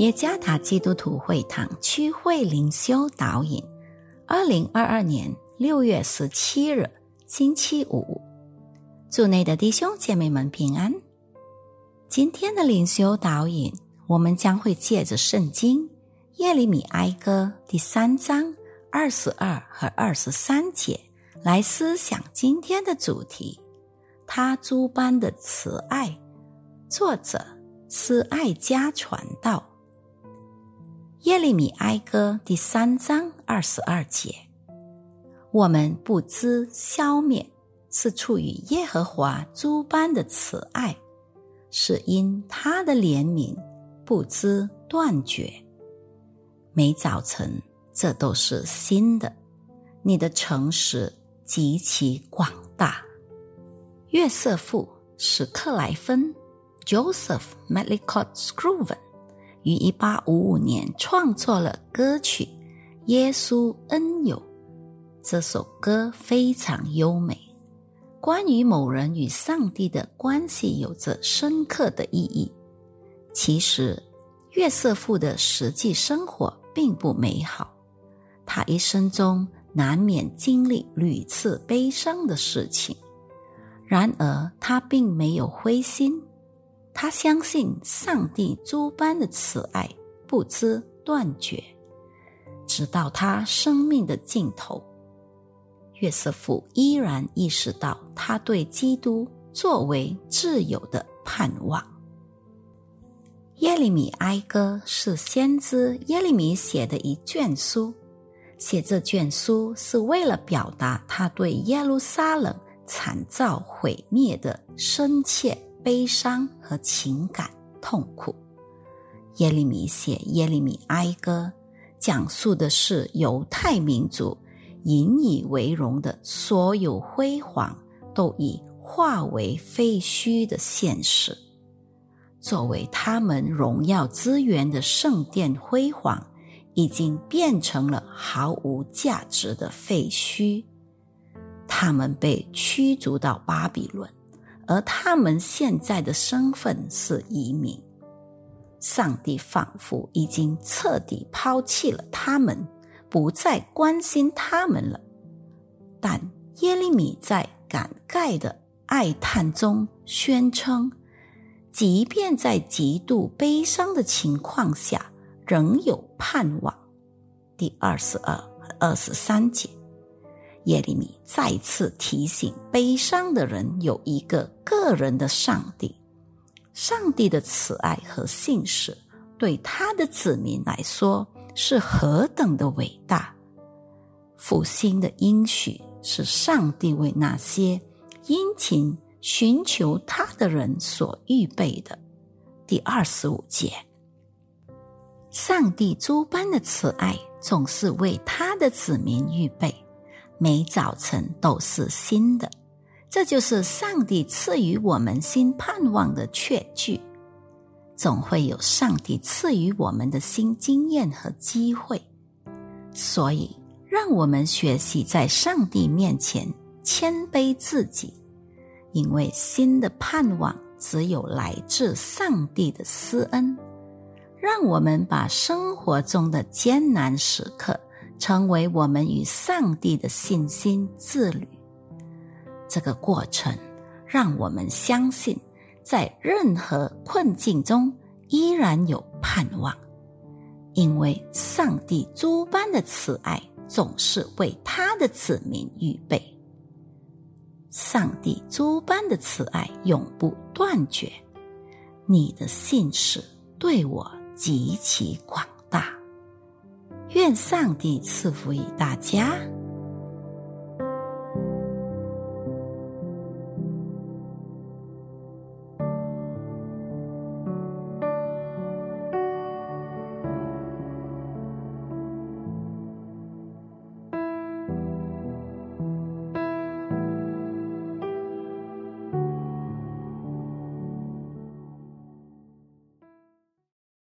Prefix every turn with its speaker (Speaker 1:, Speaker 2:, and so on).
Speaker 1: 耶加达基督徒会堂区会灵修导引，二零二二年六月十七日，星期五，祝内的弟兄姐妹们平安。今天的灵修导引，我们将会借着圣经耶利米哀歌第三章二十二和二十三节来思想今天的主题：他诸般的慈爱。作者是爱家传道。耶利米哀歌第三章二十二节：我们不知消灭，是出于耶和华诸般的慈爱，是因他的怜悯不知断绝。每早晨，这都是新的。你的诚实极其广大。约瑟夫史克莱芬 （Joseph Medlicott Scruven）。于一八五五年创作了歌曲《耶稣恩友》。这首歌非常优美，关于某人与上帝的关系有着深刻的意义。其实，约瑟夫的实际生活并不美好，他一生中难免经历屡次悲伤的事情。然而，他并没有灰心。他相信上帝诸般的慈爱不知断绝，直到他生命的尽头。约瑟夫依然意识到他对基督作为挚友的盼望。耶利米哀歌是先知耶利米写的一卷书，写这卷书是为了表达他对耶路撒冷惨遭毁灭的深切。悲伤和情感痛苦。耶利米写耶利米哀歌，讲述的是犹太民族引以为荣的所有辉煌都已化为废墟的现实。作为他们荣耀资源的圣殿辉煌，已经变成了毫无价值的废墟。他们被驱逐到巴比伦。而他们现在的身份是移民，上帝仿佛已经彻底抛弃了他们，不再关心他们了。但耶利米在感慨的哀叹中宣称，即便在极度悲伤的情况下，仍有盼望。第二十二二十三节。耶利米再次提醒悲伤的人，有一个个人的上帝，上帝的慈爱和信实对他的子民来说是何等的伟大！复兴的应许是上帝为那些殷勤寻求他的人所预备的。第二十五节，上帝诸般的慈爱总是为他的子民预备。每早晨都是新的，这就是上帝赐予我们新盼望的确据。总会有上帝赐予我们的新经验和机会，所以让我们学习在上帝面前谦卑自己，因为新的盼望只有来自上帝的施恩。让我们把生活中的艰难时刻。成为我们与上帝的信心之旅。这个过程让我们相信，在任何困境中依然有盼望，因为上帝诸般的慈爱总是为他的子民预备。上帝诸般的慈爱永不断绝，你的信使对我极其广大。愿上帝赐福于大家。